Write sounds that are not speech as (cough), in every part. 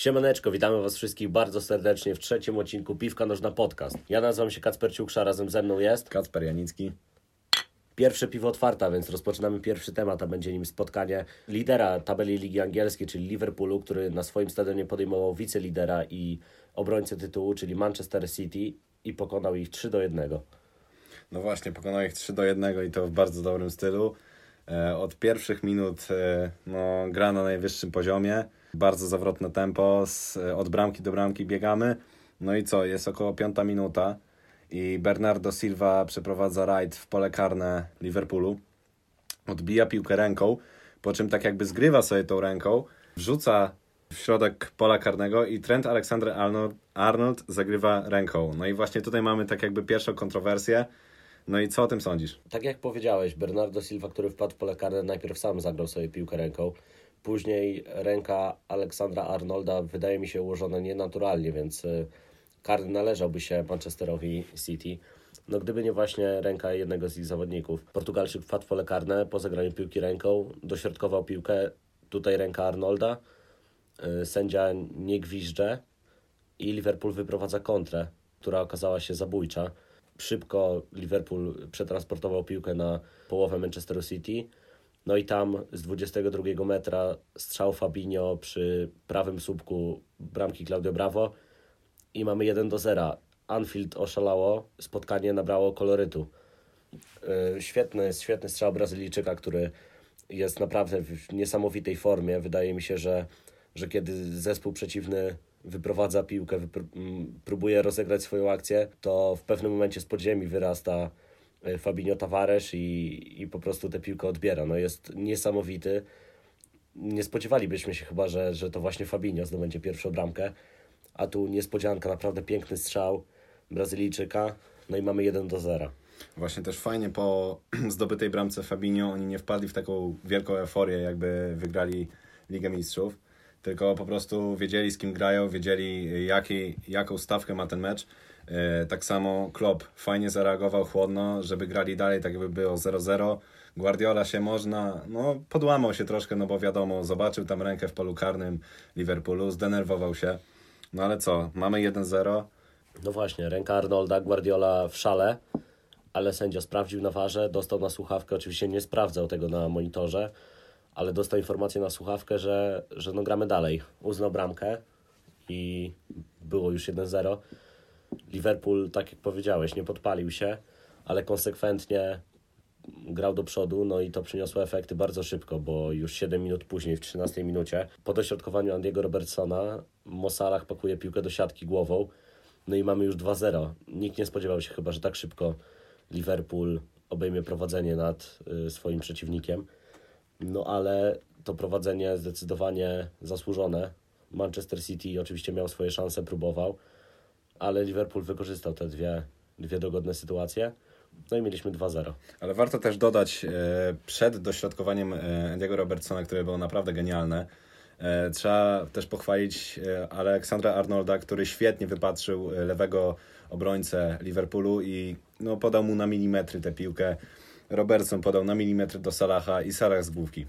Siemaneczko, witamy Was wszystkich bardzo serdecznie w trzecim odcinku Piwka Nożna Podcast. Ja nazywam się Kacper Ciuksza, razem ze mną jest Kacper Janicki. pierwsze piwo otwarta, więc rozpoczynamy pierwszy temat, a będzie nim spotkanie lidera tabeli Ligi Angielskiej, czyli Liverpoolu, który na swoim stadionie podejmował wicelidera i obrońcę tytułu, czyli Manchester City i pokonał ich 3 do 1. No właśnie, pokonał ich 3 do 1 i to w bardzo dobrym stylu. E, Od pierwszych minut e, no, gra na najwyższym poziomie. Bardzo zawrotne tempo, z, e, od bramki do bramki biegamy. No i co, jest około piąta minuta i Bernardo Silva przeprowadza rajd w pole karne Liverpoolu. Odbija piłkę ręką, po czym tak jakby zgrywa sobie tą ręką, wrzuca w środek pola karnego i Trent Alexander-Arnold Arnold zagrywa ręką. No i właśnie tutaj mamy tak jakby pierwszą kontrowersję. No i co o tym sądzisz? Tak jak powiedziałeś, Bernardo Silva, który wpadł w pole karne, najpierw sam zagrał sobie piłkę ręką. Później ręka Aleksandra Arnolda wydaje mi się ułożona nienaturalnie, więc y, karny należałby się Manchesterowi City. No gdyby nie właśnie ręka jednego z ich zawodników. Portugalczyk wpadł w pole karne po zagraniu piłki ręką, dośrodkował piłkę, tutaj ręka Arnolda, y, sędzia nie gwizdże i Liverpool wyprowadza kontrę, która okazała się zabójcza. Szybko Liverpool przetransportował piłkę na połowę Manchesteru City. No i tam z 22 metra strzał Fabinho przy prawym słupku bramki Claudio Bravo i mamy 1 do 0. Anfield oszalało, spotkanie nabrało kolorytu. Yy, Świetny, świetny strzał Brazylijczyka, który jest naprawdę w niesamowitej formie. Wydaje mi się, że, że kiedy zespół przeciwny wyprowadza piłkę, wypr- próbuje rozegrać swoją akcję, to w pewnym momencie z podziemi wyrasta Fabinho Tavares i, i po prostu tę piłkę odbiera. No jest niesamowity. Nie spodziewalibyśmy się chyba, że, że to właśnie Fabinho zdobędzie pierwszą bramkę, a tu niespodzianka, naprawdę piękny strzał Brazylijczyka, no i mamy 1 do 0. Właśnie też fajnie po (clears throat) zdobytej bramce Fabinho oni nie wpadli w taką wielką euforię, jakby wygrali Ligę Mistrzów, tylko po prostu wiedzieli z kim grają, wiedzieli jaki, jaką stawkę ma ten mecz. E, Tak samo Klopp fajnie zareagował chłodno, żeby grali dalej, tak jakby było 0-0. Guardiola się można, no podłamał się troszkę, no bo wiadomo, zobaczył tam rękę w polu karnym Liverpoolu, zdenerwował się. No ale co, mamy 1-0, No właśnie, ręka Arnolda, Guardiola w szale, ale sędzia sprawdził na warze, dostał na słuchawkę, oczywiście nie sprawdzał tego na monitorze, ale dostał informację na słuchawkę, że, że no gramy dalej. Uznał bramkę i było już 1-0. Liverpool, tak jak powiedziałeś, nie podpalił się, ale konsekwentnie grał do przodu, no i to przyniosło efekty bardzo szybko, bo już 7 minut później, w 13 minucie, po dośrodkowaniu Andiego Robertsona, Mosalah pakuje piłkę do siatki głową, no i mamy już 2-0. Nikt nie spodziewał się chyba, że tak szybko Liverpool obejmie prowadzenie nad y, swoim przeciwnikiem. No ale to prowadzenie zdecydowanie zasłużone. Manchester City oczywiście miał swoje szanse, próbował, ale Liverpool wykorzystał te dwie, dwie dogodne sytuacje. No i mieliśmy 2-0. Ale warto też dodać, e, przed dośrodkowaniem e, Andiego Robertsona, które było naprawdę genialne, e, trzeba też pochwalić Aleksandra Arnolda, który świetnie wypatrzył lewego obrońcę Liverpoolu i no, podał mu na milimetry tę piłkę. Robertson podał na milimetry do Salaha i Salah z główki.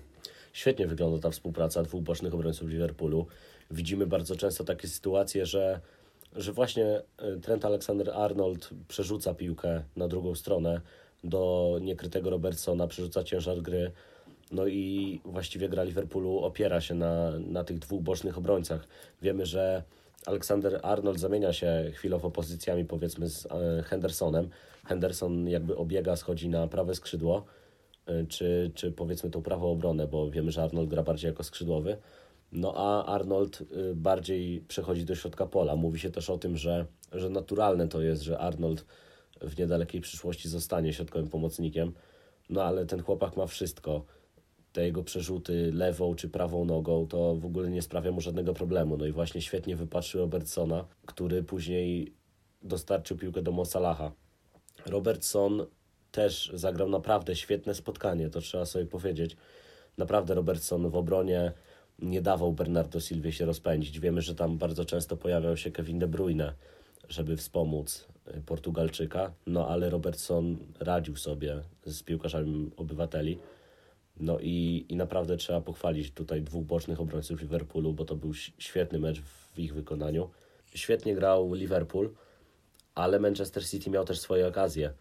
Świetnie wygląda ta współpraca dwóch bocznych obrońców Liverpoolu. Widzimy bardzo często takie sytuacje, że, że właśnie y, Trent Alexander-Arnold przerzuca piłkę na drugą stronę do niekrytego Robertsona, przerzuca ciężar gry. No i właściwie gra Liverpoolu opiera się na, na tych dwóch bocznych obrońcach. Wiemy, że Alexander Arnold zamienia się chwilowo pozycjami powiedzmy z e, Hendersonem. Henderson jakby obiega, schodzi na prawe skrzydło, e, czy, czy powiedzmy tą prawą obronę, bo wiemy, że Arnold gra bardziej jako skrzydłowy. No a Arnold y, bardziej przechodzi do środka pola. Mówi się też o tym, że, że naturalne to jest, że Arnold w niedalekiej przyszłości zostanie środkowym pomocnikiem. No ale ten chłopak ma wszystko. Te jego przerzuty lewą czy prawą nogą to w ogóle nie sprawia mu żadnego problemu. No i właśnie świetnie wypatrzył Robertsona, który później dostarczył piłkę do Mo Salaha. Robertson też zagrał naprawdę świetne spotkanie, to trzeba sobie powiedzieć. Naprawdę Robertson w obronie nie dawał Bernardo Silvie się rozpędzić. Wiemy, że tam bardzo często pojawiał się Kevin De Bruyne, żeby wspomóc y, Portugalczyka, no ale Robertson radził sobie z piłkarzami obywateli. No i, i naprawdę trzeba pochwalić tutaj dwóch bocznych obrońców Liverpoolu, bo to był świetny mecz w ich wykonaniu. Świetnie grał Liverpool, ale Manchester City miał też swoje okazje.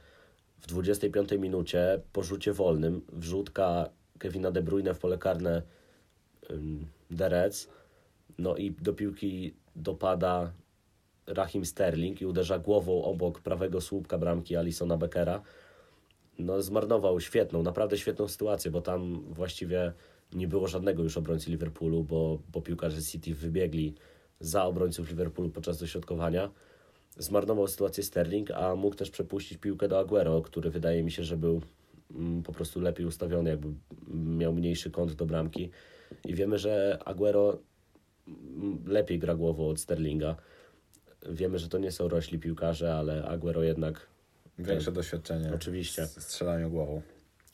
W 25 minucie po rzucie wolnym wrzutka Kevina De Bruyne w pole karne Derec, no i do piłki dopada Rahim Sterling i uderza głową obok prawego słupka bramki Alisona Beckera. No, zmarnował świetną, naprawdę świetną sytuację, bo tam właściwie nie było żadnego już obrońcy Liverpoolu, bo, bo piłkarze City wybiegli za obrońców Liverpoolu podczas dośrodkowania. Zmarnował sytuację Sterling, a mógł też przepuścić piłkę do Aguero, który wydaje mi się, że był mm, po prostu lepiej ustawiony, jakby miał mniejszy kąt do bramki. I wiemy, że Aguero lepiej gra głową od Sterlinga. Wiemy, że to nie są rośli piłkarze, ale Aguero jednak. Większe ten, doświadczenie. Oczywiście. Strzelaniu głową.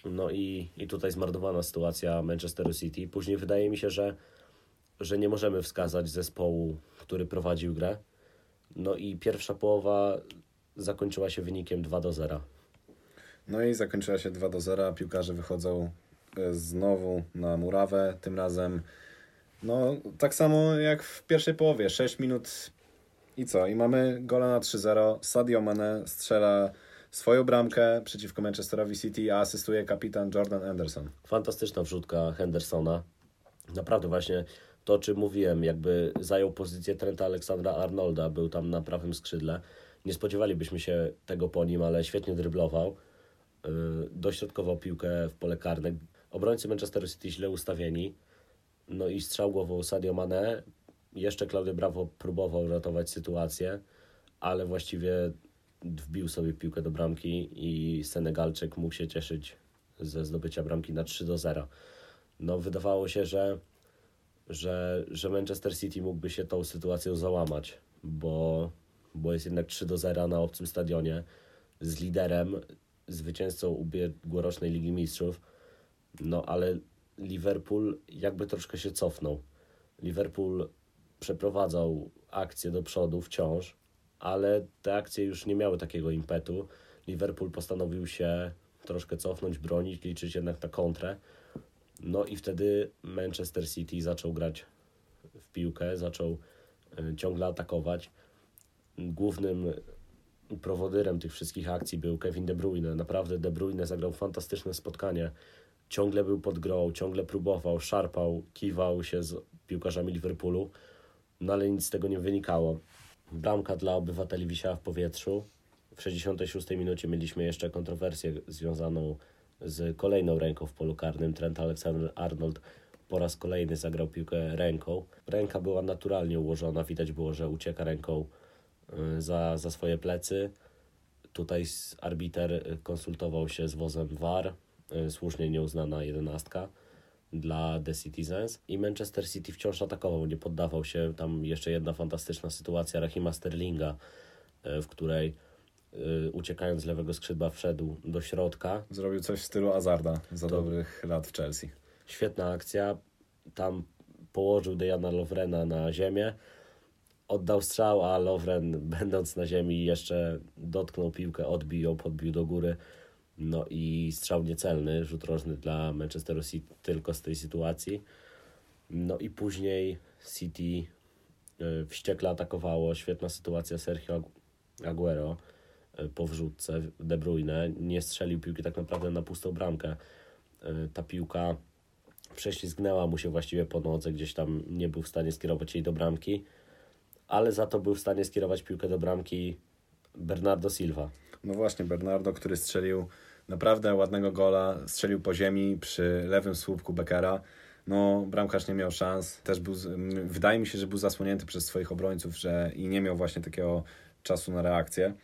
No i, i tutaj zmarnowana sytuacja Manchesteru City. Później wydaje mi się, że, że nie możemy wskazać zespołu, który prowadził grę. No i pierwsza połowa zakończyła się wynikiem 2 do 0. No i zakończyła się 2 do 0. Piłkarze wychodzą e, znowu na murawę. Tym razem, no tak samo jak w pierwszej połowie. 6 minut i co? I mamy gola na 3-0. Sadio Mane strzela swoją bramkę przeciwko Manchesterowi City, a asystuje kapitan Jordan Anderson. Fantastyczna wrzutka Hendersona. Naprawdę właśnie to, o czym mówiłem, jakby zajął pozycję Trenta Aleksandra Arnolda, był tam na prawym skrzydle. Nie spodziewalibyśmy się tego po nim, ale świetnie dryblował. Yy, dośrodkował piłkę w pole karne. Obrońcy Manchesteru City źle ustawieni. No i strzał głową Sadio Mane. Jeszcze Claudio Bravo próbował ratować sytuację, ale właściwie wbił sobie piłkę do bramki i Senegalczyk mógł się cieszyć ze zdobycia bramki na 3 do 0. No wydawało się, że że, że Manchester City mógłby się tą sytuacją załamać, bo, bo jest jednak 3 do 0 na obcym stadionie z liderem, zwycięzcą ubiegłorocznej Ligi Mistrzów. No ale Liverpool jakby troszkę się cofnął. Liverpool przeprowadzał akcje do przodu wciąż, ale te akcje już nie miały takiego impetu. Liverpool postanowił się troszkę cofnąć, bronić, liczyć jednak na kontrę. No i wtedy Manchester City zaczął grać w piłkę, zaczął e, ciągle atakować. Głównym prowodyrem tych wszystkich akcji był Kevin De Bruyne. Naprawdę De Bruyne zagrał fantastyczne spotkanie. Ciągle był pod grą, ciągle próbował, szarpał, kiwał się z piłkarzami Liverpoolu, no ale nic z tego nie wynikało. Bramka dla obywateli wisiała w powietrzu. W 66 minucie mieliśmy jeszcze kontrowersję związaną z kolejną ręką w polu karnym. Trent Alexander-Arnold po raz kolejny zagrał piłkę ręką. Ręka była naturalnie ułożona, widać było, że ucieka ręką y, za, za swoje plecy. Tutaj arbiter konsultował się z wozem VAR, słusznie nieuznana jedenastka dla The Citizens i Manchester City wciąż atakował, nie poddawał się. Tam jeszcze jedna fantastyczna sytuacja Rahima Sterlinga, y, w której Y, uciekając z lewego skrzydła wszedł do środka. Zrobił coś w stylu Azarda za to dobrych lat w Chelsea. Świetna akcja. Tam położył Dejana Lovrena na ziemię. Oddał strzał, a Lovren (laughs) będąc na ziemi jeszcze dotknął piłkę, odbił ją, podbił do góry. No i strzał niecelny, rzut rożny dla Manchesteru City tylko z tej sytuacji. No i później City y, wściekle atakowało. Świetna sytuacja Sergio Aguero po wrzutce De Bruyne, nie strzelił piłki tak naprawdę na pustą bramkę. E, ta piłka prześlizgnęła mu się właściwie po nodze, gdzieś tam nie był w stanie skierować jej do bramki, ale za to był w stanie skierować piłkę do bramki Bernardo Silva. No właśnie, Bernardo, który strzelił naprawdę ładnego gola, strzelił po ziemi przy lewym słupku Beckera. No, bramkarz nie miał szans. Też był, wydaje mi się, że był zasłonięty przez swoich obrońców, że i nie miał właśnie takiego czasu na reakcję.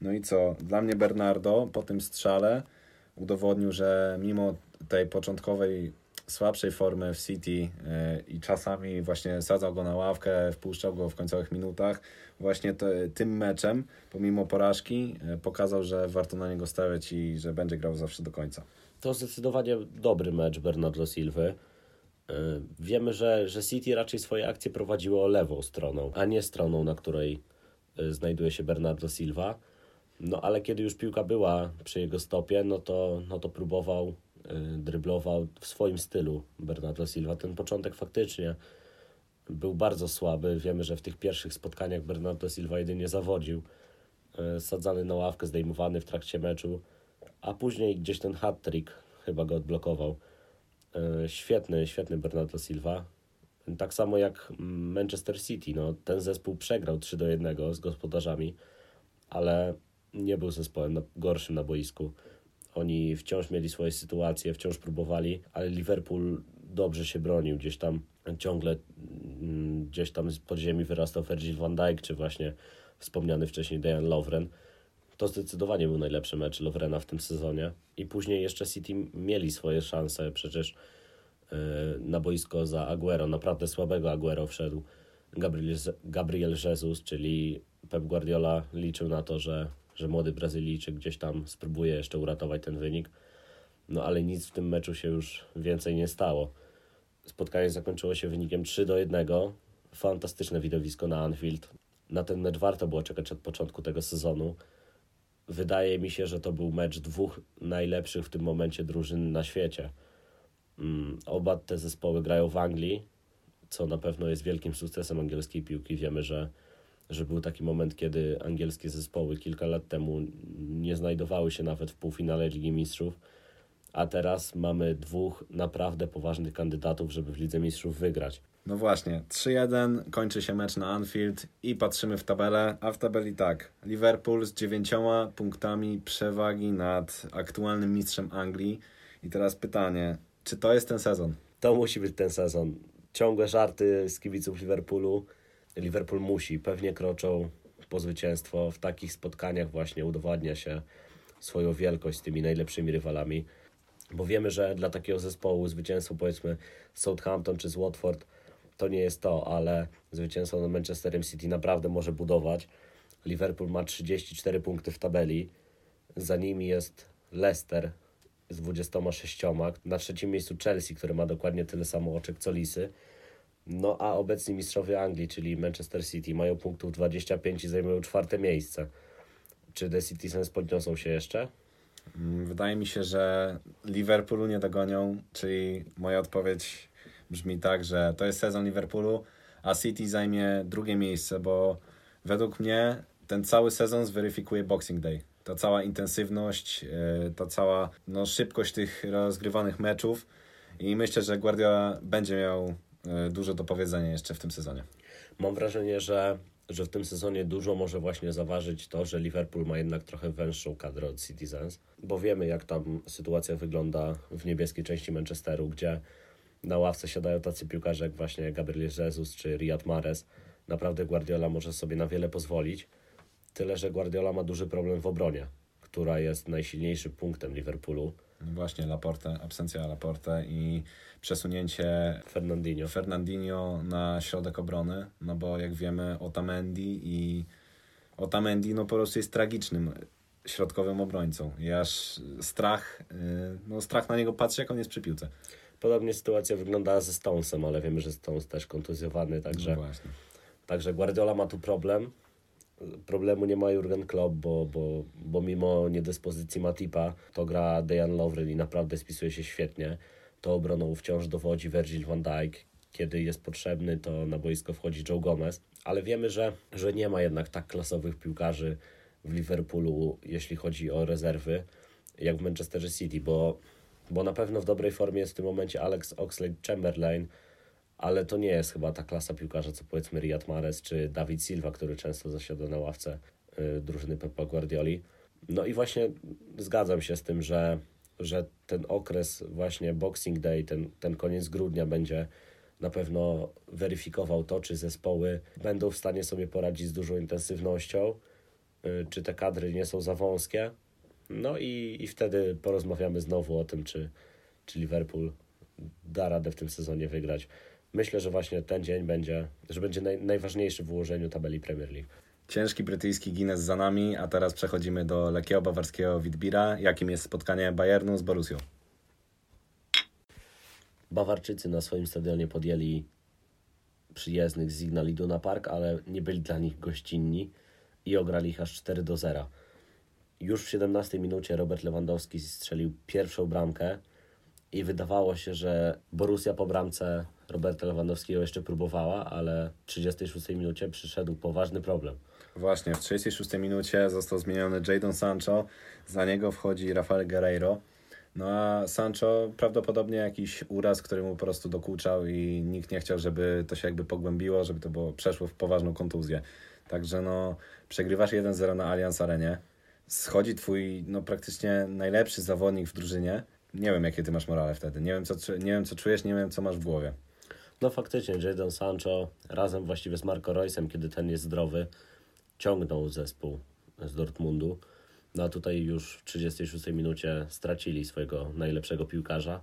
No i co? Dla mnie Bernardo po tym strzale udowodnił, że mimo tej początkowej słabszej formy w City yy, i czasami właśnie sadzał go na ławkę, wpuszczał go w końcowych minutach, właśnie tym meczem, pomimo porażki, yy, pokazał, że warto na niego stawiać i że będzie grał zawsze do końca. To zdecydowanie dobry mecz Bernardo Silva. Yy, wiemy, że, że City raczej swoje akcje prowadziło lewą stroną, a nie stroną, na której znajduje się Bernardo Silva. No ale kiedy już piłka była przy jego stopie, no to, no to próbował dryblował w swoim stylu Bernardo Silva. Ten początek faktycznie był bardzo słaby. Wiemy, że w tych pierwszych spotkaniach Bernardo Silva jedynie zawodził. Sadzany na ławkę, zdejmowany w trakcie meczu, a później gdzieś ten hat-trick chyba go odblokował. Świetny, świetny Bernardo Silva. Tak samo jak Manchester City. No, ten zespół przegrał 3 do 1 z gospodarzami, ale nie był zespołem gorszym na boisku. Oni wciąż mieli swoje sytuacje, wciąż próbowali, ale Liverpool dobrze się bronił. Gdzieś tam ciągle mm, gdzieś tam z podziemi wyrastał Virgil van Dijk, czy właśnie wspomniany wcześniej Dejan Lovren. To zdecydowanie był najlepszy mecz Lovrena w tym sezonie. I później jeszcze City mieli swoje szanse. Przecież yy, na boisko za Aguero, naprawdę słabego Aguero wszedł Gabriel, Gabriel Jesus, czyli Pep Guardiola liczył na to, że że młody Brazylijczyk gdzieś tam spróbuje jeszcze uratować ten wynik. No ale nic w tym meczu się już więcej nie stało. Spotkanie zakończyło się wynikiem 3 do 1. Fantastyczne widowisko na Anfield. Na ten mecz warto było czekać od początku tego sezonu. Wydaje mi się, że to był mecz dwóch najlepszych w tym momencie drużyn na świecie. Mm, oba te zespoły grają w Anglii, co na pewno jest wielkim sukcesem angielskiej piłki. Wiemy, że że był taki moment, kiedy angielskie zespoły kilka lat temu nie znajdowały się nawet w półfinale Ligi Mistrzów, a teraz mamy dwóch naprawdę poważnych kandydatów, żeby w Lidze Mistrzów wygrać. No właśnie, 3-1, kończy się mecz na Anfield i patrzymy w tabelę, a w tabeli tak, Liverpool z dziewięcioma punktami przewagi nad aktualnym mistrzem Anglii. I teraz pytanie, czy to jest ten sezon? To musi być ten sezon. Ciągłe żarty z kibiców Liverpoolu Liverpool musi, pewnie kroczą po zwycięstwo. W takich spotkaniach właśnie udowadnia się swoją wielkość z tymi najlepszymi rywalami. Bo wiemy, że dla takiego zespołu zwycięstwo powiedzmy z Southampton czy z Watford to nie jest to, ale zwycięstwo nad Manchesterem City naprawdę może budować. Liverpool ma 34 punkty w tabeli. Za nimi jest Leicester z 26. Na trzecim miejscu Chelsea, który ma dokładnie tyle samo oczek co Lisy. No a obecni mistrzowie Anglii, czyli Manchester City, mają punktów 25 i zajmują czwarte miejsce. Czy The Citizens podniosą się jeszcze? Mm, wydaje mi się, że Liverpoolu nie dogonią, czyli moja odpowiedź brzmi tak, że to jest sezon Liverpoolu, a City zajmie drugie miejsce, bo według mnie ten cały sezon zweryfikuje Boxing Day. Ta cała intensywność, e, ta cała no, szybkość tych rozgrywanych meczów i myślę, że Guardiola będzie miał dużo do powiedzenia jeszcze w tym sezonie. Mam wrażenie, że, że w tym sezonie dużo może właśnie zaważyć to, że Liverpool ma jednak trochę węższą kadrę od Citizens, bo wiemy jak tam sytuacja wygląda w niebieskiej części Manchesteru, gdzie na ławce siadają tacy piłkarze jak właśnie Gabriel Jesus czy Riyad Mahrez. Naprawdę Guardiola może sobie na wiele pozwolić, tyle że Guardiola ma duży problem w obronie, która jest najsilniejszym punktem Liverpoolu. Właśnie Laporte, absencja Laporte i przesunięcie Fernandinho. Fernandinho na środek obrony, no bo jak wiemy Otamendi i Otamendi no po prostu jest tragicznym środkowym obrońcą i aż strach, y, no strach na niego patrzy jak on jest przy piłce. Podobnie sytuacja wyglądała ze Stonesem, ale wiemy, że Stones też kontuzjowany, także, no także Guardiola ma tu problem. Problemu nie ma Jurgen Klopp, bo, bo, bo mimo niedyspozycji Matipa to gra Dejan Lovren i naprawdę spisuje się świetnie to obroną wciąż dowodzi Virgil van Dijk. Kiedy jest potrzebny, to na boisko wchodzi Joe Gomez, ale wiemy, że, że nie ma jednak tak klasowych piłkarzy w Liverpoolu, jeśli chodzi o rezerwy, jak w Manchester City, bo, bo na pewno w dobrej formie jest w tym momencie Alex Oxlade-Chamberlain, ale to nie jest chyba ta klasa piłkarza, co powiedzmy Riyad Mahrez czy David Silva, który często zasiada na ławce y, drużyny Pepa Guardioli. No i właśnie zgadzam się z tym, że że ten okres właśnie Boxing Day, ten, ten koniec grudnia będzie na pewno weryfikował to, czy zespoły będą w stanie sobie poradzić z dużą intensywnością, y, czy te kadry nie są za wąskie. No i, i wtedy porozmawiamy znowu o tym, czy, czy Liverpool da radę w tym sezonie wygrać. Myślę, że właśnie ten dzień będzie, że będzie naj, najważniejszy w ułożeniu tabeli Premier League. Ciężki brytyjski Guinness za nami, a teraz przechodzimy do lekkiego bawarskiego Witbira, jakim jest spotkanie Bayernu z Borusią. Bawarczycy na swoim stadionie podjęli przyjezdnych z Signal Iduna Park, ale nie byli dla nich gościnni i ograli ich aż 4 do 0. Już w 17 minucie Robert Lewandowski strzelił pierwszą bramkę. I wydawało się, że Borussia po bramce Roberta Lewandowskiego jeszcze próbowała, ale w 36 minucie przyszedł poważny problem. Właśnie, w 36 minucie został zmieniony Jadon Sancho, za niego wchodzi Rafael Guerreiro. No a Sancho prawdopodobnie jakiś uraz, który mu po prostu dokuczał i nikt nie chciał, żeby to się jakby pogłębiło, żeby to było, przeszło w poważną kontuzję. Także no, przegrywasz 1-0 na Allianz Arenie, schodzi twój no praktycznie najlepszy zawodnik w drużynie. Nie wiem, jakie ty masz morale wtedy. Nie wiem, co, nie wiem, co czujesz, nie wiem, co masz w głowie. No faktycznie, Jadon Sancho razem właściwie z Marco Reusem, kiedy ten jest zdrowy, ciągnął zespół z Dortmundu. No a tutaj już w 36 minucie stracili swojego najlepszego piłkarza.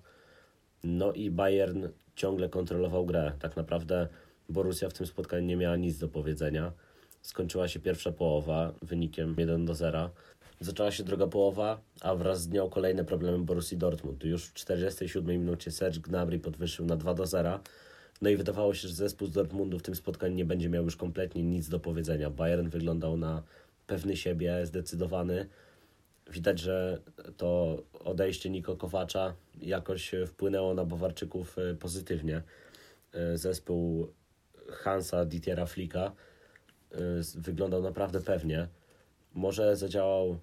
No i Bayern ciągle kontrolował grę. Tak naprawdę Borussia w tym spotkaniu nie miała nic do powiedzenia. Skończyła się pierwsza połowa wynikiem 1 do 0. Zaczęła się druga połowa, a wraz z nią kolejne problemy Borussii Dortmund. Już w 47 minucie Serge Gnabry podwyższył na 2 do 0. No i wydawało się, że zespół z Dortmundu w tym spotkaniu nie będzie miał już kompletnie nic do powiedzenia. Bayern wyglądał na pewny siebie, zdecydowany. Widać, że to odejście Niko Kowacza jakoś wpłynęło na Bawarczyków e, pozytywnie. E, zespół Hansa Dietiera Flicka e, wyglądał naprawdę pewnie. Może zadziałał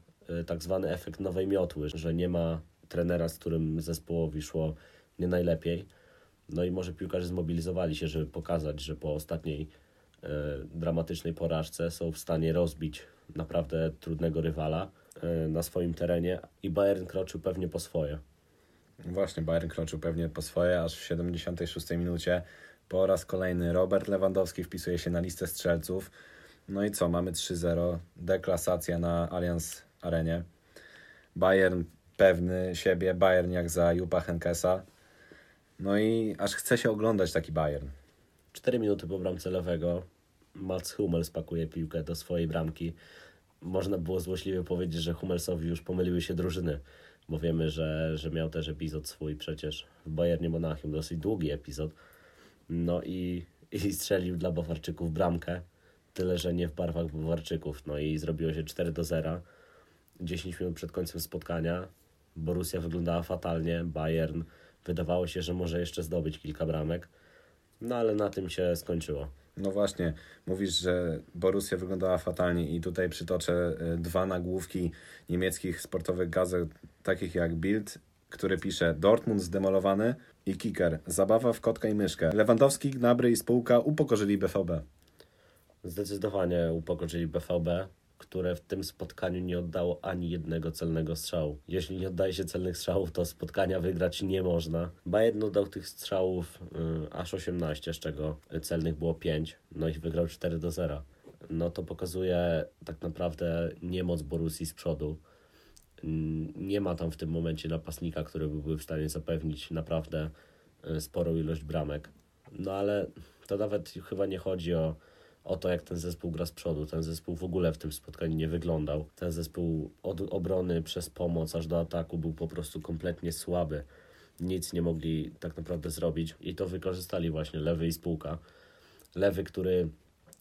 tak zwany efekt nowej miotły, że nie ma trenera, z którym zespołowi szło nie najlepiej. No i może piłkarze zmobilizowali się, żeby pokazać, że po ostatniej e, dramatycznej porażce są w stanie rozbić naprawdę trudnego rywala e, na swoim terenie i Bayern kroczył pewnie po swoje. Właśnie, Bayern kroczył pewnie po swoje, aż w 76 minucie po raz kolejny Robert Lewandowski wpisuje się na listę strzelców. No i co, mamy 3-0, deklasacja na Allianz Arenie. Bayern pewny siebie, Bayern jak za Jupa Henkesa. No i aż chce się oglądać taki Bayern. 4 minuty po bramce lewego Mats Hummels pakuje piłkę do swojej bramki. Można było złośliwie powiedzieć, że Hummelsowi już pomyliły się drużyny, bo wiemy, że, że miał też epizod swój przecież w Bayernie Monachium, dosyć długi epizod. No i, i strzelił dla Bawarczyków bramkę, tyle że nie w barwach Bawarczyków. No i zrobiło się 4 do 0. 10 minut przed końcem spotkania Borussia wyglądała fatalnie, Bayern Wydawało się, że może jeszcze zdobyć kilka bramek, no ale na tym się skończyło. No właśnie, mówisz, że Borussia wyglądała fatalnie i tutaj przytoczę e, dwa nagłówki niemieckich sportowych gazet, takich jak Bild, który pisze Dortmund zdemolowany i Kicker, zabawa w kotka i myszkę. Lewandowski, Gnabry i spółka upokorzyli BVB. Zdecydowanie upokorzyli BVB które w tym spotkaniu nie oddało ani jednego celnego strzału. Jeśli nie oddaje się celnych strzałów, to spotkania wygrać nie można. Bayern oddał tych strzałów y, aż 18, z czego celnych było 5, no i wygrał 4 do 0. No to pokazuje tak naprawdę niemoc Borussii z przodu. Nie ma tam w tym momencie napastnika, który byłby w stanie zapewnić naprawdę y, sporą ilość bramek. No ale to nawet chyba nie chodzi o o to, jak ten zespół gra z przodu. Ten zespół w ogóle w tym spotkaniu nie wyglądał. Ten zespół od obrony przez pomoc aż do ataku był po prostu kompletnie słaby. Nic nie mogli tak naprawdę zrobić i to wykorzystali właśnie Lewy i Spółka. Lewy, który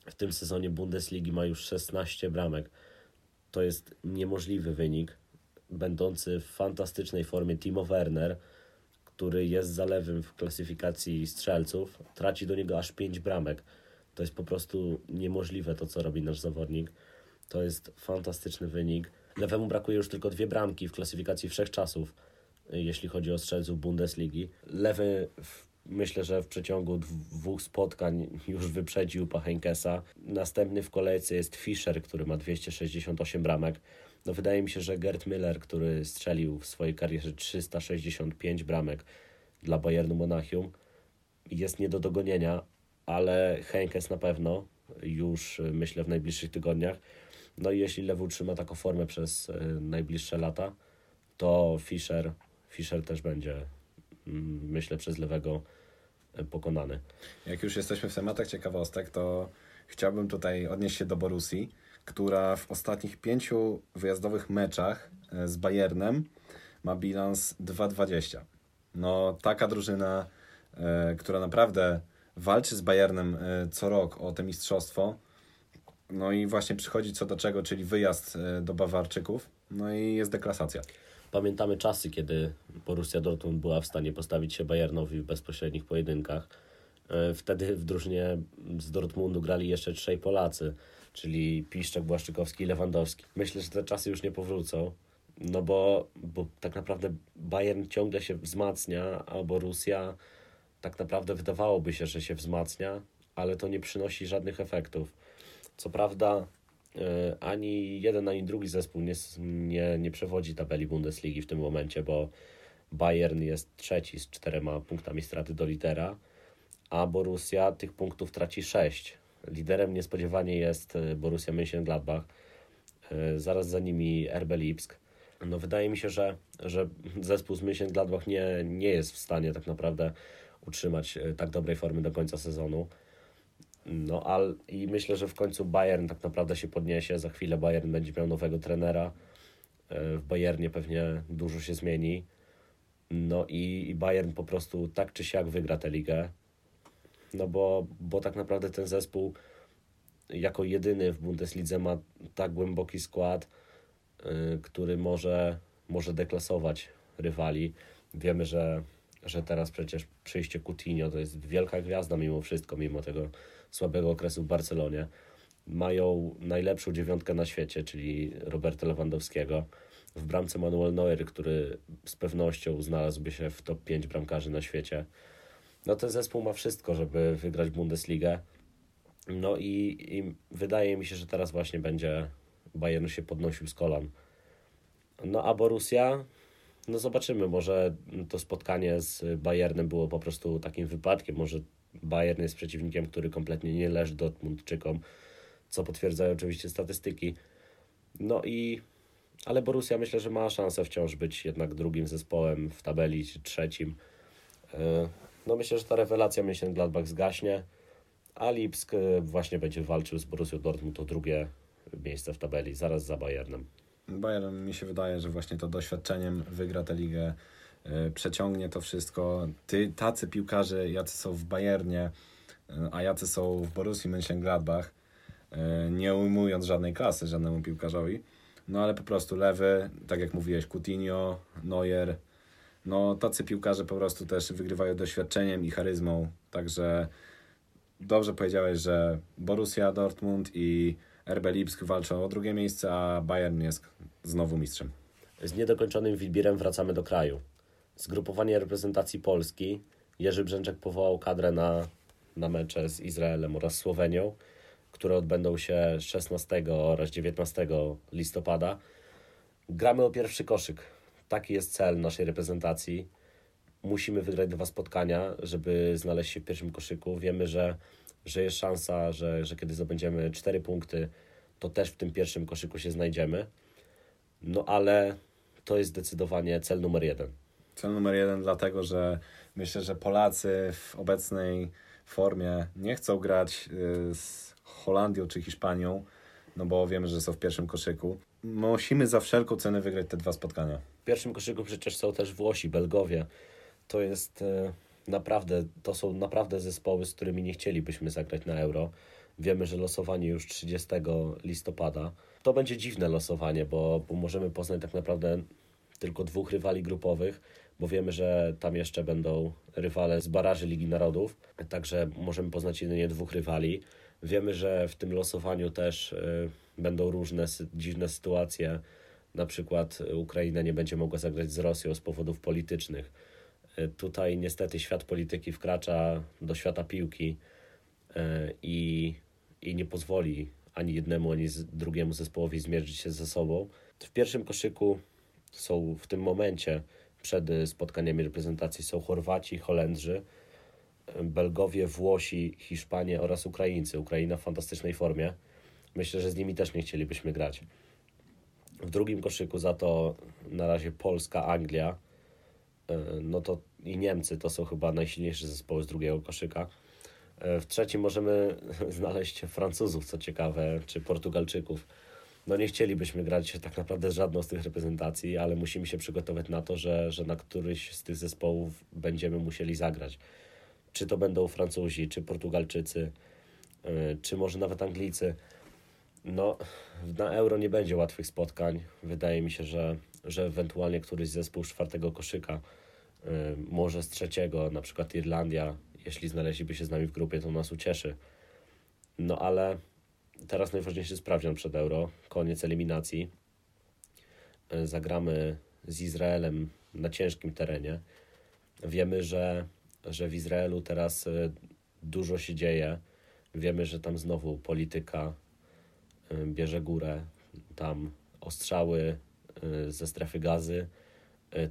w tym sezonie Bundesligi ma już 16 bramek. To jest niemożliwy wynik, będący w fantastycznej formie Timo Werner, który jest zalewym w klasyfikacji strzelców, traci do niego aż 5 bramek. To jest po prostu niemożliwe to, co robi nasz zawodnik. To jest fantastyczny wynik. Lewemu brakuje już tylko dwie bramki w klasyfikacji wszechczasów, jeśli chodzi o strzelców Bundesligi. Lewy myślę, że w przeciągu dwóch spotkań już wyprzedził Pachenkesa. Następny w kolejce jest Fischer, który ma 268 bramek. No wydaje mi się, że Gerd Müller, który strzelił w swojej karierze 365 bramek dla Bayernu Monachium, jest nie do dogonienia, ale Henkes na pewno już y, myślę w najbliższych tygodniach. No i jeśli Lewu trzyma taką formę przez y, najbliższe lata, to Fischer, Fischer też będzie mm, myślę przez lewego y, pokonany. Jak już jesteśmy w tematach ciekawostek, to chciałbym tutaj odnieść się do Borussii, która w ostatnich pięciu wyjazdowych meczach z Bayernem ma bilans 2-20. No taka drużyna, która naprawdę walczy z Bayernem e, co rok o to mistrzostwo. No i właśnie przychodzi co do czego, czyli wyjazd e, do Bawarczyków. No i jest deklasacja. Pamiętamy czasy, kiedy Borussia Dortmund była w stanie postawić się Bayernowi w bezpośrednich pojedynkach. E, wtedy w drużynie z Dortmundu grali jeszcze trzej Polacy, czyli Piszczek, Błaszczykowski i Lewandowski. Myślę, że te czasy już nie powrócą, no bo, bo tak naprawdę Bayern ciągle się wzmacnia, a Borussia tak naprawdę wydawałoby się, że się wzmacnia, ale to nie przynosi żadnych efektów. Co prawda e, ani jeden, ani drugi zespół nie, nie, nie przewodzi tabeli Bundesligi w tym momencie, bo Bayern jest trzeci z czterema punktami straty do lidera, a Borussia tych punktów traci sześć. Liderem niespodziewanie jest e, Borussia Mönchengladbach, e, zaraz za nimi RB Lipsk. No wydaje mi się, że, że zespół z Mönchengladbach nie, nie jest w stanie tak naprawdę utrzymać tak dobrej formy do końca sezonu. No ale i myślę, że w końcu Bayern tak naprawdę się podniesie. Za chwilę Bayern będzie miał nowego trenera. E, w Bayernie pewnie dużo się zmieni. No i, i Bayern po prostu tak czy siak wygra tę ligę. No bo, bo tak naprawdę ten zespół jako jedyny w Bundeslidze ma tak głęboki skład, yy, który może, może deklasować rywali. Wiemy, że, że teraz przecież przyjście Coutinho to jest wielka gwiazda mimo wszystko, mimo tego słabego okresu w Barcelonie. Mają najlepszą dziewiątkę na świecie, czyli Roberta Lewandowskiego. W bramce Manuel Neuer, który z pewnością znalazłby się w top 5 bramkarzy na świecie. No ten zespół ma wszystko, żeby wygrać Bundesligę. No i, i wydaje mi się, że teraz właśnie będzie Bayern się podnosił z kolan. No a Borussia, no zobaczymy, może to spotkanie z Bayernem było po prostu takim wypadkiem, może Bayern jest przeciwnikiem, który kompletnie nie leży Dortmundczykom, co potwierdzają oczywiście statystyki. No i ale Borussia myślę, że ma szansę wciąż być jednak drugim zespołem w tabeli, czy trzecim. E, no myślę, że ta rewelacja Mönchengladbach zgaśnie, a Lipsk e, właśnie będzie walczył z Borussią Dortmund o drugie miejsce w tabeli, zaraz za Bayernem. Bayern mi się wydaje, że właśnie to doświadczeniem wygra tę ligę E, przeciągnie to wszystko. Ty, tacy piłkarze, jacy są w Bayernie, e, a jacy są w Borussii Mönchengladbach, e, nie ujmując żadnej klasy żadnemu piłkarzowi, no ale po prostu lewy, tak jak mówiłeś, Coutinho, Neuer, no tacy piłkarze po prostu też wygrywają doświadczeniem i charyzmą, także dobrze powiedziałeś, że Borussia Dortmund i RB Lipsk walczą o drugie miejsce, a Bayern jest znowu mistrzem. Z niedokończonym Wilbirem wracamy do kraju. Zgrupowanie reprezentacji Polski. Jerzy Brzęczek powołał kadrę na, na mecze z Izraelem oraz Słowenią, które odbędą się 16 oraz 19 listopada. Gramy o pierwszy koszyk. Taki jest cel naszej reprezentacji. Musimy wygrać dwa spotkania, żeby znaleźć się w pierwszym koszyku. Wiemy, że, że jest szansa, że, że kiedy zdobędziemy cztery punkty, to też w tym pierwszym koszyku się znajdziemy. No ale to jest zdecydowanie cel numer jeden. Cel numer jeden, dlatego że myślę, że Polacy w obecnej formie nie chcą grać y, z Holandią czy Hiszpanią, no bo wiemy, że są w pierwszym koszyku. Musimy za wszelką cenę wygrać te dwa spotkania. W pierwszym koszyku przecież są też Włosi, Belgowie. To jest y, naprawdę, to są naprawdę zespoły, z którymi nie chcielibyśmy zagrać na Euro. Wiemy, że losowanie już 30 listopada. To będzie dziwne losowanie, bo, bo możemy poznać tak naprawdę tylko dwóch rywali grupowych bo wiemy, że tam jeszcze będą rywale z baraży Ligi Narodów, także możemy poznać jedynie dwóch rywali. Wiemy, że w tym losowaniu też y, będą różne dziwne sytuacje. Na przykład Ukraina nie będzie mogła zagrać z Rosją z powodów politycznych. Tutaj niestety świat polityki wkracza do świata piłki y, i, i nie pozwoli ani jednemu, ani drugiemu zespołowi zmierzyć się ze sobą. W pierwszym koszyku są w tym momencie przed spotkaniami reprezentacji są Chorwaci, Holendrzy, y, Belgowie, Włosi, Hiszpanie oraz Ukraińcy. Ukraina w fantastycznej formie. Myślę, że z nimi też nie chcielibyśmy grać. W drugim koszyku za to na razie Polska, Anglia, no to i Niemcy to są chyba najsilniejsze zespoły z drugiego koszyka. W trzecim możemy (laughs) znaleźć Francuzów, co ciekawe, czy Portugalczyków no nie chcielibyśmy grać tak naprawdę żadną z tych reprezentacji, ale musimy się przygotować na to, że, że na któryś z tych zespołów będziemy musieli zagrać. Czy to będą Francuzi, czy Portugalczycy, y, czy może nawet Anglicy. No, na Euro nie będzie łatwych spotkań. Wydaje mi się, że, że ewentualnie któryś zespół z czwartego koszyka, może z trzeciego, na przykład Irlandia, jeśli znaleźliby się z nami w grupie, to nas ucieszy. No ale teraz najważniejszy sprawdzian przed Euro, koniec eliminacji. Y, zagramy z Izraelem na ciężkim terenie. Wiemy, że, że w Izraelu teraz y, dużo się dzieje. Wiemy, że tam znowu polityka y, bierze górę. Tam ostrzały y, ze strefy gazy,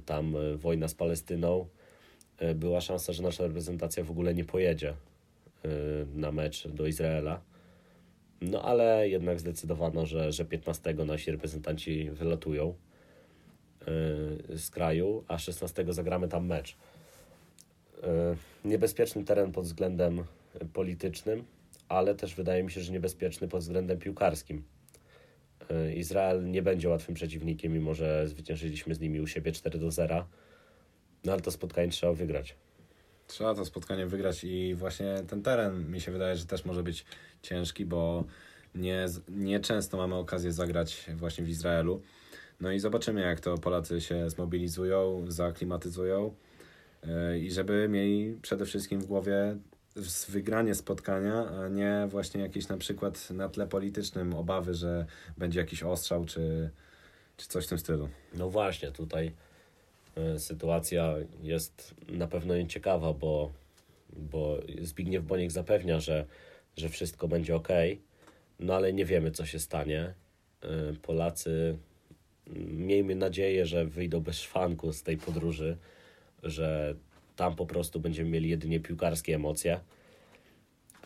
tam wojna z Palestyną. Była szansa, że nasza reprezentacja w ogóle nie pojedzie na mecz do Izraela. No ale jednak zdecydowano, że, że 15 nasi reprezentanci wylatują z kraju, a 16 zagramy tam mecz. E, niebezpieczny teren pod względem politycznym, ale też wydaje mi się, że niebezpieczny pod względem piłkarskim. E, Izrael nie będzie łatwym przeciwnikiem, mimo że zwyciężyliśmy z nimi u siebie 4 do 0. No ale to spotkanie trzeba wygrać. Trzeba to spotkanie wygrać i właśnie ten teren mi się wydaje, że też może być ciężki, bo nie, nie często mamy okazję zagrać właśnie w Izraelu. No i zobaczymy, jak to Polacy się zmobilizują, zaaklimatyzują e, i żeby mieli przede wszystkim w głowie wygranie spotkania, a nie właśnie jakieś na przykład na tle politycznym obawy, że będzie jakiś ostrzał czy, czy coś w tym stylu. No właśnie, tutaj e, sytuacja jest na pewno nieciekawa, bo, bo Zbigniew Boniek zapewnia, że, że wszystko będzie ok, no ale nie wiemy, co się stanie. E, Polacy miejmy nadzieję, że wyjdą bez szwanku z tej podróży, że tam po prostu będziemy mieli jedynie piłkarskie emocje.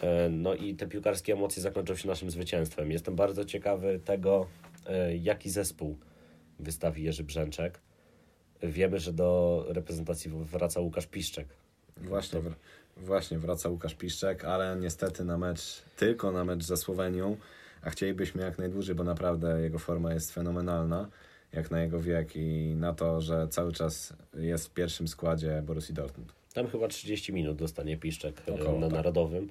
E, no i te piłkarskie emocje zakończą się naszym zwycięstwem. Jestem bardzo ciekawy tego, e, jaki zespół wystawi Jerzy Brzęczek. Wiemy, że do reprezentacji wraca Łukasz Piszczek. Właśnie, to... właśnie wraca Łukasz Piszczek, ale niestety na mecz, tylko na mecz ze Słowenią, a chcielibyśmy jak najdłużej, bo naprawdę jego forma jest fenomenalna jak na jego wiek i na to, że cały czas jest w pierwszym składzie Borussii Dortmund. Tam chyba 30 minut dostanie Piszczek e, Około, na tak. Narodowym.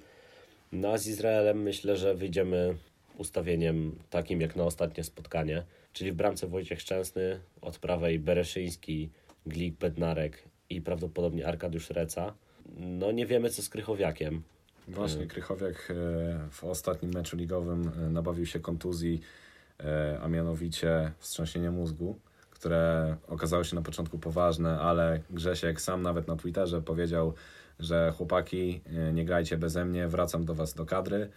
No a z Izraelem myślę, że wyjdziemy ustawieniem takim jak na ostatnie spotkanie, czyli w bramce Wojciech Szczęsny, od prawej Bereszyński, Glik, Bednarek i prawdopodobnie Arkadiusz Reca. No nie wiemy co z Krychowiakiem. Właśnie, Krychowiak e, w ostatnim meczu ligowym e, nabawił się kontuzji E, a mianowicie wstrząsienie mózgu, które okazało się na początku poważne, ale Grzesiek sam nawet na Twitterze powiedział, że chłopaki, e, nie grajcie beze mnie, wracam do Was do kadry.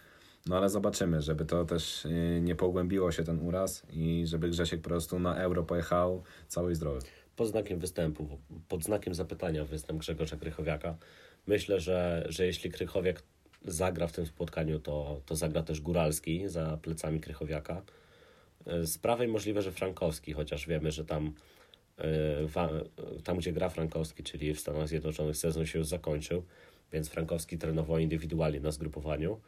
No ale zobaczymy, żeby to też e, nie pogłębiło się ten uraz i żeby Grzesiek po prostu na euro pojechał cały zdrowy. Pod znakiem występu, pod znakiem zapytania występ Grzegorza Krychowiaka. Myślę, że, że jeśli Krychowiak zagra w tym spotkaniu, to, to zagra też Góralski za plecami Krychowiaka. Z prawej możliwe, że Frankowski, chociaż wiemy, że tam, e, tam gdzie gra Frankowski, czyli w Stanach Zjednoczonych, sezon się już zakończył, więc Frankowski trenował indywidualnie na zgrupowaniu.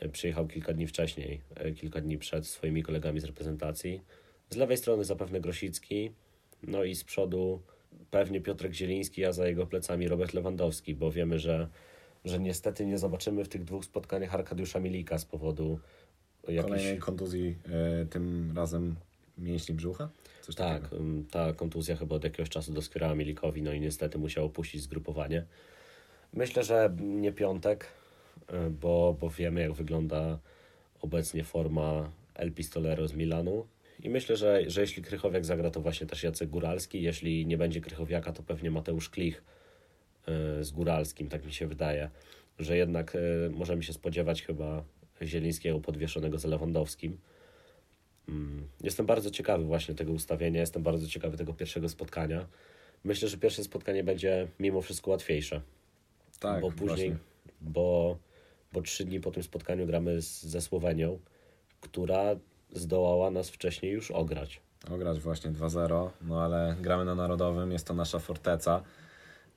E, przyjechał kilka dni wcześniej, e, kilka dni przed swoimi kolegami z reprezentacji. Z lewej strony zapewne Grosicki, no i z przodu pewnie Piotrek Zieliński, a za jego plecami Robert Lewandowski, bo wiemy, że, że niestety nie zobaczymy w tych dwóch spotkaniach Arkadiusza Milika z powodu jakiejś... Kolejnej kontuzji, e, tym razem mięśni brzucha? Coś tak, takiego. ta kontuzja chyba od jakiegoś czasu doskwierała Milikowi, no i niestety musiał opuścić zgrupowanie. Myślę, że nie piątek, e, bo, bo wiemy jak wygląda obecnie forma El Pistolero z Milanu. I myślę, że, że jeśli Krychowiak zagra, to właśnie też Jacek Góralski. Jeśli nie będzie Krychowiaka, to pewnie Mateusz Klich e, z Góralskim, tak mi się wydaje. Że jednak możemy się spodziewać chyba Zielińskiego podwieszonego z Lewandowskim. Mm, jestem bardzo ciekawy właśnie tego ustawienia, jestem bardzo ciekawy tego pierwszego spotkania. Myślę, że pierwsze spotkanie będzie mimo wszystko łatwiejsze. Tak, bo później, bo, bo trzy dni po tym spotkaniu gramy z, ze Słowenią, która zdołała nas wcześniej już ograć. Ograć właśnie 2-0, no ale gramy na Narodowym, jest to nasza forteca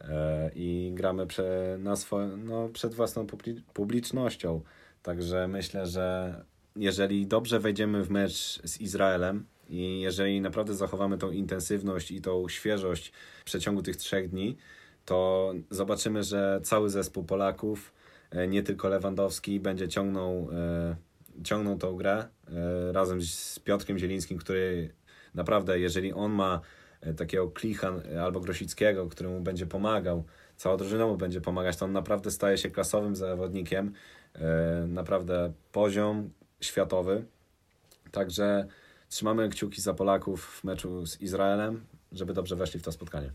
yy, i gramy prze, na swo, no, przed własną publicznością. Także myślę, że jeżeli dobrze wejdziemy w mecz z Izraelem i jeżeli naprawdę zachowamy tą intensywność i tą świeżość w przeciągu tych trzech dni, to zobaczymy, że cały zespół Polaków, e, nie tylko Lewandowski, będzie ciągnął, e, ciągnął tą grę e, razem z Piotrkiem Zielińskim, który naprawdę, jeżeli on ma takiego Klicha albo Grosickiego, który mu będzie pomagał, cała drużyna mu będzie pomagać, to on naprawdę staje się klasowym zawodnikiem. E, naprawdę poziom światowy. Także trzymamy kciuki za Polaków w meczu z Izraelem, żeby dobrze weszli w to spotkanie.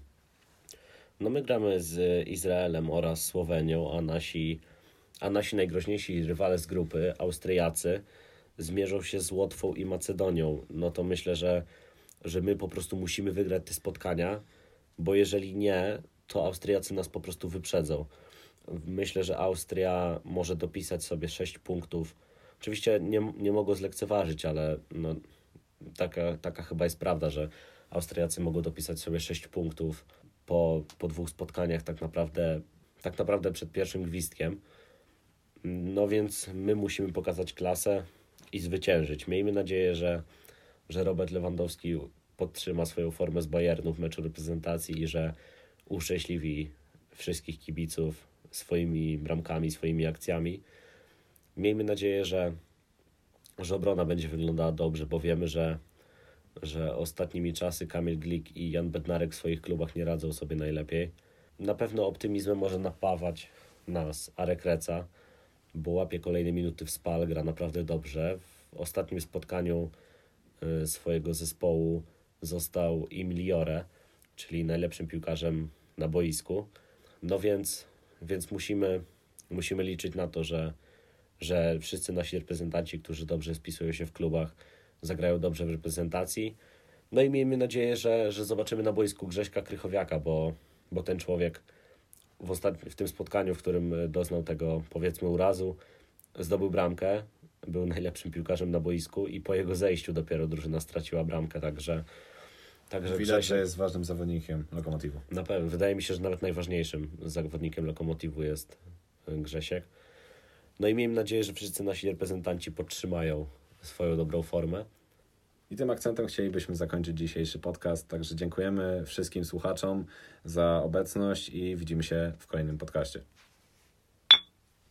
No my gramy z Izraelem oraz Słowenią, a nasi, a nasi najgroźniejsi rywale z grupy, Austriacy, zmierzą się z Łotwą i Macedonią. No to myślę, że, że my po prostu musimy wygrać te spotkania, bo jeżeli nie, to Austriacy nas po prostu wyprzedzą. Myślę, że Austria może dopisać sobie 6 punktów. Oczywiście nie, nie mogą zlekceważyć, ale no, taka, taka chyba jest prawda, że Austriacy mogą dopisać sobie 6 punktów po, po dwóch spotkaniach tak naprawdę, tak naprawdę przed pierwszym gwizdkiem. No więc my musimy pokazać klasę i zwyciężyć. Miejmy nadzieję, że, że Robert Lewandowski podtrzyma swoją formę z Bayernu w meczu reprezentacji i że uszczęśliwi wszystkich kibiców swoimi bramkami, swoimi akcjami. Miejmy nadzieję, że, że obrona będzie wyglądała dobrze, bo wiemy, że, że ostatnimi czasy Kamil Glik i Jan Bednarek w swoich klubach nie radzą sobie najlepiej. Na pewno optymizmem może napawać nas Arek Reca, bo łapie kolejne minuty w spal, gra naprawdę dobrze. W ostatnim spotkaniu y, swojego zespołu został Imiliore, czyli najlepszym piłkarzem na boisku. No więc, więc musimy, musimy liczyć na to, że, że wszyscy nasi reprezentanci, którzy dobrze spisują się w klubach, zagrają dobrze w reprezentacji. No i miejmy nadzieję, że, że zobaczymy na boisku Grześka Krychowiaka, bo, bo ten człowiek w, ostatnim, w tym spotkaniu, w którym doznał tego powiedzmy urazu, zdobył bramkę, był najlepszym piłkarzem na boisku i po jego zejściu dopiero drużyna straciła bramkę, także Także Widać, Grzesiek, że jest ważnym zawodnikiem Lokomotivu. Na pewno. Wydaje mi się, że nawet najważniejszym zawodnikiem Lokomotivu jest e, Grzesiek. No i miejmy nadzieję, że wszyscy nasi reprezentanci podtrzymają swoją dobrą formę. I tym akcentem chcielibyśmy zakończyć dzisiejszy podcast. Także dziękujemy wszystkim słuchaczom za obecność i widzimy się w kolejnym podcaście.